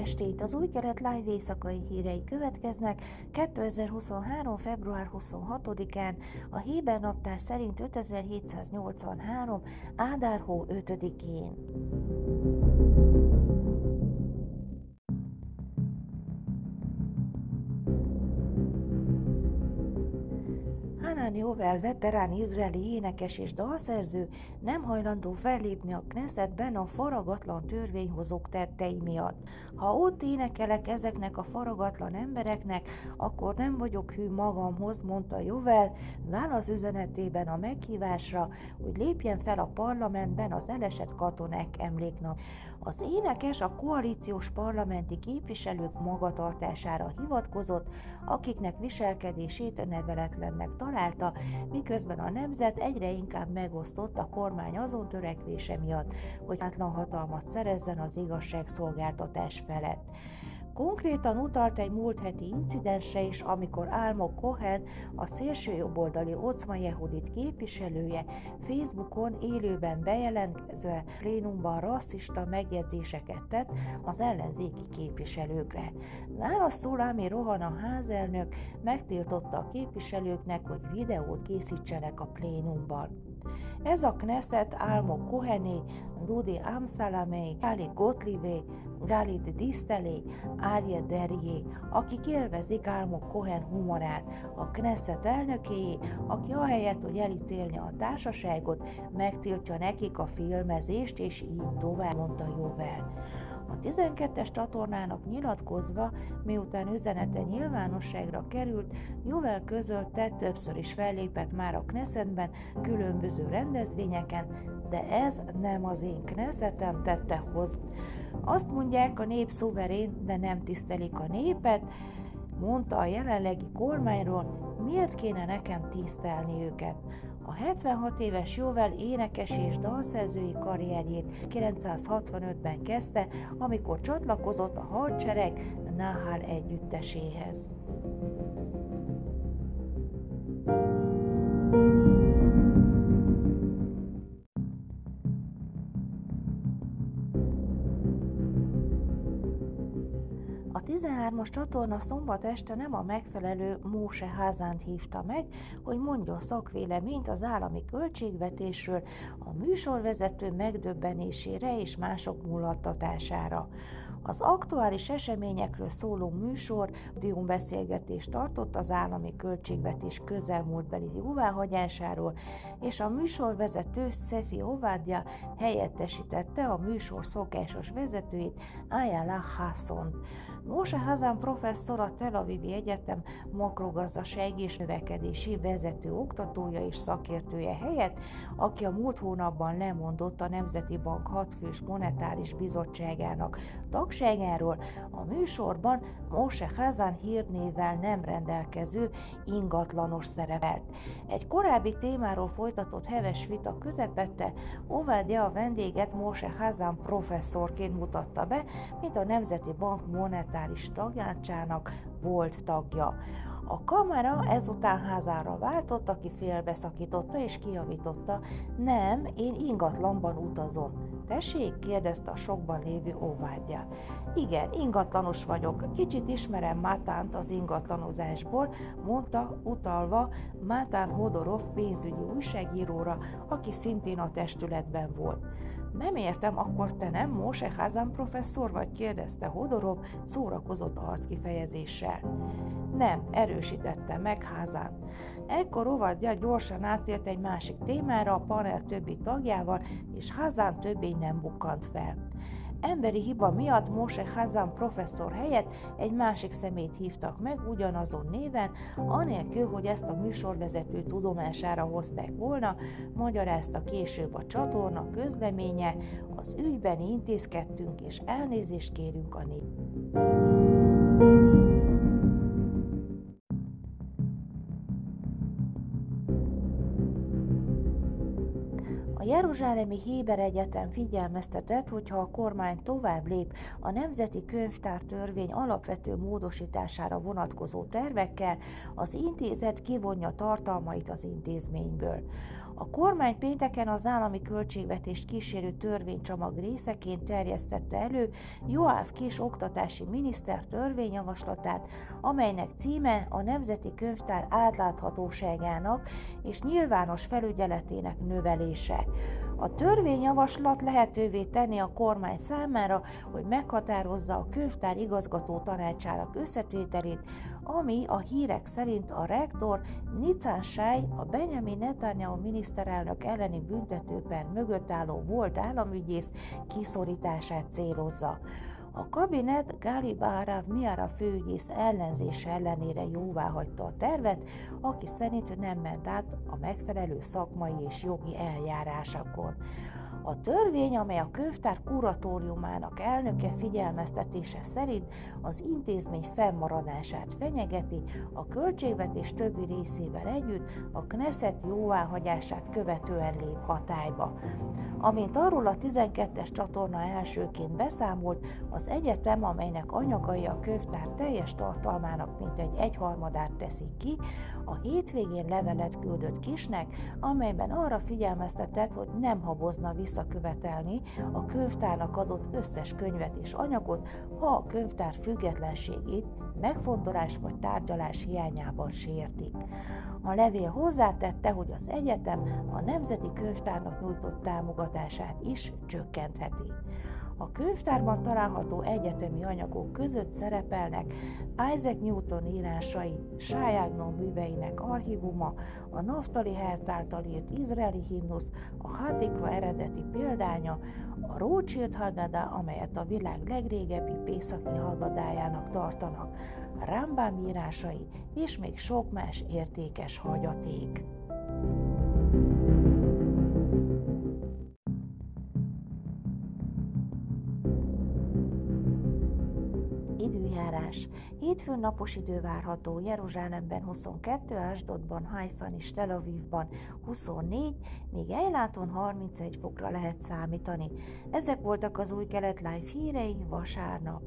estét! Az új keret live éjszakai hírei következnek 2023. február 26-án, a Héber naptár szerint 5783. Ádárhó 5-én. Hanan Jovel, veterán izraeli énekes és dalszerző nem hajlandó fellépni a Knessetben a faragatlan törvényhozók tettei miatt. Ha ott énekelek ezeknek a faragatlan embereknek, akkor nem vagyok hű magamhoz, mondta Jovel válasz üzenetében a meghívásra, hogy lépjen fel a parlamentben az elesett katonák emléknap. Az énekes a koalíciós parlamenti képviselők magatartására hivatkozott, akiknek viselkedését neveletlennek találta, miközben a nemzet egyre inkább megosztott a kormány azon törekvése miatt, hogy átlan hatalmat szerezzen az igazságszolgáltatás felett. Konkrétan utalt egy múlt heti incidensre is, amikor Álmo Cohen, a szélső jobboldali Ocma Jehudit képviselője Facebookon élőben bejelentkezve plénumban rasszista megjegyzéseket tett az ellenzéki képviselőkre. Válaszul, ami Rohan a házelnök megtiltotta a képviselőknek, hogy videót készítsenek a plénumban. Ez a Knesset Álmo Kohené, Dudi Amsalamé, Gali Gottlivé, Galit Disztelé, Árje Derjé, akik élvezik Álmo Kohen humorát, a Knesset elnökéjé, aki ahelyett, hogy elítélni a társaságot, megtiltja nekik a filmezést, és így tovább, mondta Jóvel. A 12-es csatornának nyilatkozva, miután üzenete nyilvánosságra került, Jovel közölte, többször is fellépett már a Knessetben, különböző rendezvényeken, de ez nem az én Knessetem tette hoz. Azt mondják, a nép szuverén, de nem tisztelik a népet, mondta a jelenlegi kormányról, miért kéne nekem tisztelni őket. A 76 éves Jóvel énekes és dalszerzői karrierjét 1965-ben kezdte, amikor csatlakozott a hadsereg Nahal együtteséhez. 13-as csatorna szombat este nem a megfelelő Móse házánt hívta meg, hogy mondjon szakvéleményt az állami költségvetésről, a műsorvezető megdöbbenésére és mások mulattatására. Az aktuális eseményekről szóló műsor beszélgetést tartott az állami költségvetés közelmúltbeli jóváhagyásáról, és a műsorvezető Szefi Ovádja helyettesítette a műsor szokásos vezetőjét, Ayala Hassont. Moshe Hazan professzor a Tel Avivi Egyetem makrogazdasági és növekedési vezető oktatója és szakértője helyett, aki a múlt hónapban lemondott a Nemzeti Bank hatfős monetáris bizottságának tagságáról, a műsorban Moshe Hazan hírnével nem rendelkező ingatlanos szerepelt. Egy korábbi témáról folytatott heves vita közepette Ovádja a vendéget Moshe Hazan professzorként mutatta be, mint a Nemzeti Bank monetáris monetáris tagácsának volt tagja. A kamera ezután házára váltott, aki félbeszakította és kiavította. Nem, én ingatlanban utazom. Tessék? kérdezte a sokban lévő óvádja. Igen, ingatlanos vagyok. Kicsit ismerem Mátánt az ingatlanozásból, mondta utalva Mátán Hodorov pénzügyi újságíróra, aki szintén a testületben volt. Nem értem, akkor te nem Mose Házán professzor vagy? kérdezte Hodorov szórakozott arckifejezéssel. Nem, erősítette meg Házán. Ekkor Ovadja gyorsan átért egy másik témára a panel többi tagjával, és Házán többé nem bukkant fel. Emberi hiba miatt Moshe Hazan professzor helyett egy másik szemét hívtak meg ugyanazon néven, anélkül, hogy ezt a műsorvezető tudomására hozták volna, magyarázta később a csatorna közleménye, az ügyben intézkedtünk és elnézést kérünk a nép. Jeruzsálemi Héber Egyetem figyelmeztetett, hogyha a kormány tovább lép a Nemzeti Könyvtár törvény alapvető módosítására vonatkozó tervekkel, az intézet kivonja tartalmait az intézményből. A kormány pénteken az állami költségvetést kísérő törvénycsomag részeként terjesztette elő Joáv Kis oktatási miniszter törvényjavaslatát, amelynek címe a Nemzeti Könyvtár átláthatóságának és nyilvános felügyeletének növelése. A törvényjavaslat lehetővé tenni a kormány számára, hogy meghatározza a könyvtár igazgató tanácsának összetételét, ami a hírek szerint a rektor Nicán Sáj, a Benjamin Netanyahu miniszterelnök elleni büntetőper mögött álló volt államügyész kiszorítását célozza. A kabinet Gali Baharav Miara főügyész ellenzése ellenére jóvá hagyta a tervet, aki szerint nem ment át a megfelelő szakmai és jogi eljárásakon. A törvény, amely a könyvtár kuratóriumának elnöke figyelmeztetése szerint az intézmény fennmaradását fenyegeti, a költségvetés többi részével együtt a Knesset jóváhagyását követően lép hatályba. Amint arról a 12-es csatorna elsőként beszámolt, az egyetem, amelynek anyagai a könyvtár teljes tartalmának mintegy egyharmadát teszik ki, a hétvégén levelet küldött Kisnek, amelyben arra figyelmeztetett, hogy nem habozna visszakövetelni a könyvtárnak adott összes könyvet és anyagot, ha a könyvtár függetlenségét megfontolás vagy tárgyalás hiányában sértik. A levél hozzátette, hogy az egyetem a Nemzeti Könyvtárnak nyújtott támogatását is csökkentheti. A könyvtárban található egyetemi anyagok között szerepelnek Isaac Newton írásai, Sájágnon műveinek archívuma, a Naftali Herz által írt izraeli himnusz, a Hatikva eredeti példánya, a Rothschild Haggadah, amelyet a világ legrégebbi pészaki haggadájának tartanak, Rambam írásai és még sok más értékes hagyaték. Időjárás. Hétfőn napos idő várható Jeruzsálemben 22, Ásdodban, Haifan és Tel Avivban 24, míg Ejláton 31 fokra lehet számítani. Ezek voltak az új kelet live hírei vasárnap.